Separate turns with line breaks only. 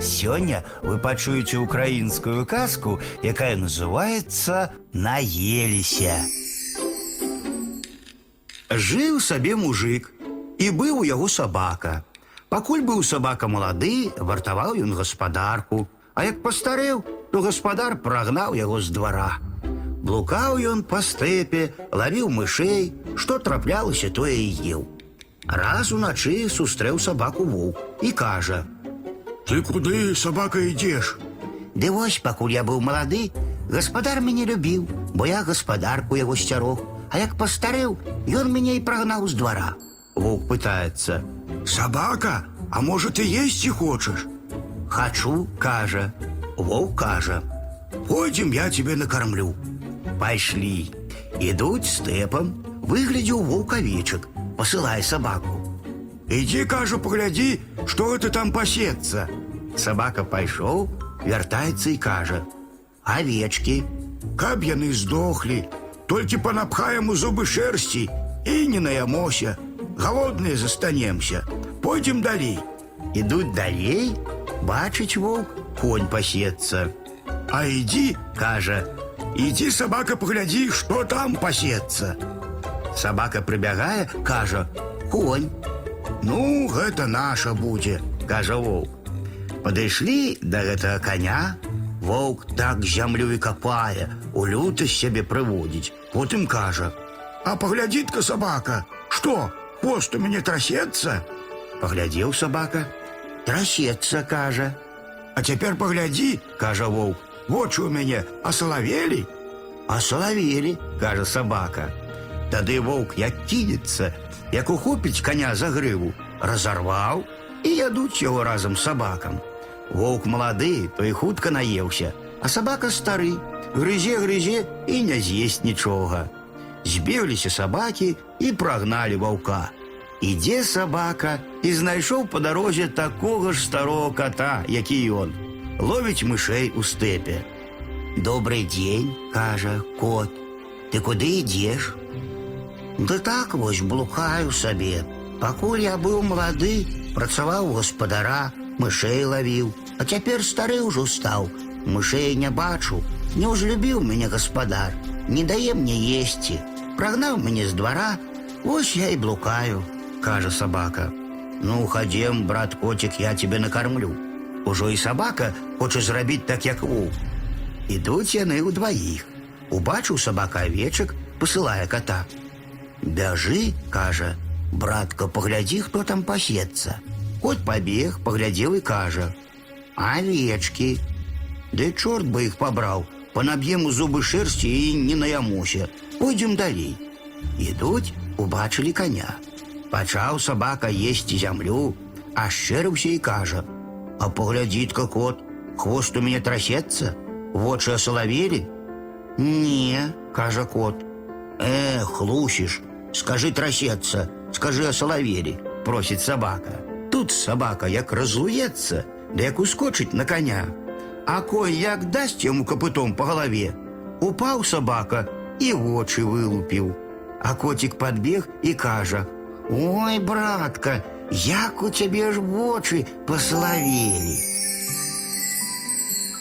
Сёння вы пачуеце украінскую казку, якая называется Наеліся. Жыў сабе мужик, і быў у яго сабака. Пакуль быў сабака малады, вартаваў ён гаспадарку, а як пастарэў, то гаспадар прагнаў яго з двара. Блукаў ён па стэпе, лавіў мышэй, што траплялася, тое і еў. Раз уначы сустрэў сабаку воўк і кажа:
Ты куды, собака, ідзеш?
Ды вось, пакуль я быў малады, гаспадар мяне любіў, бо я гаспадарку яго сцярог, а як пастарэў, ён мяне і прагнаў з двара. Воўк пытаецца:
Собака, а может ты есці хочаш?
Хачу, кажа. Воўк кажа:
Пойдем, я тебе накормлю.
Пайшлі. Ідуць стэпам, выглядзеў воўк авечак, пасылай сабаку.
Иди, кажу, погляди, что это там пасецца.
Сабака пайшоў, вяртаецца і кажа: Авечкі,
Каб яны здохлі, толькі панапхаем у зубы шерсці і не наямося. Голодныя застанемся. Пойдем далей.
ідуць далей, бачыць воўк, конь пасецца.
А иди,
Кажа,
иди, собака, погляди, что там пасецца.
Сабака прыбягае, кажа: конь,
Ну, гэта наша будзе.
кажа воўк. Падышлі да гэтага коня, Воўк так зямлю і капае, у лютасць сябе прыводзіць.
Потым кажа: А поглядит-ка собака, что, хвост у мяне трасецца?
Паглядзеў сабака, трасецца, кажа,
А цяпер паглядзі,
кажа воўк.
вочы у мяне асалавелі.
А салавелі, кажа сабака. Тады воўк як кінецца, як ухопіць коня за грыву, разарваў і ядуць яго разам з сабакам. Воўк малады, той хутка наеўся, а сабака стары, грызе, грызе і не з'есть нічога. Збегліся сабакі і прагналі ваўка. Ідзе сабака і знайшоў па дарозе такога ж старого кота, які ён. Ловіць мышэй у стэпе. Добрый дзень, кажа кот. Ты куды ідзеш? Да так вось блукаю сабе. Пакуль я быў малады, працаваў у гаспадара, мышэй лавіў, а цяпер стары ўжо стаў. Мышэй не бачу, не ўжлюбіў мяне гаспадар, не дае мне есці. Прагнаў мяне з двара, ось я і блукаю, кажа сабака. Ну, хадзем, брат коцік, я тебе накармлю. Ужо і сабака хоча зрабіць так, як воўк. Ідуць яны ўдваіх. Убачыў сабака авечак, пасылае кота. Бяжы, кажа, братка, паглядзі, хто там пасецца. Кот пабег, паглядзеў і кажа: Авечкі. Ды чорт бы іх пабраў, панаб'ем у зубы шэрсці і не наямуся. Пойдзем далей. Ідуць, убачылі коня. Пачаў сабака есці зямлю, ашчэрыўся і кажа: А паглядзіць-ка кот, хвост у мяне трасецца, вочы асалавелі? Не, кажа кот. Эх, лусіш, скажи трасецца, скажи асалавелі, просіць сабака. Тут сабака як разлуецца, да як ускочыць на коня. А конь як дасць яму капытом по галаве. Упаў сабака і вочы вылупіў. А коцік падбег і кажа: « Ой, братка, як у цябе ж вочы паславелі.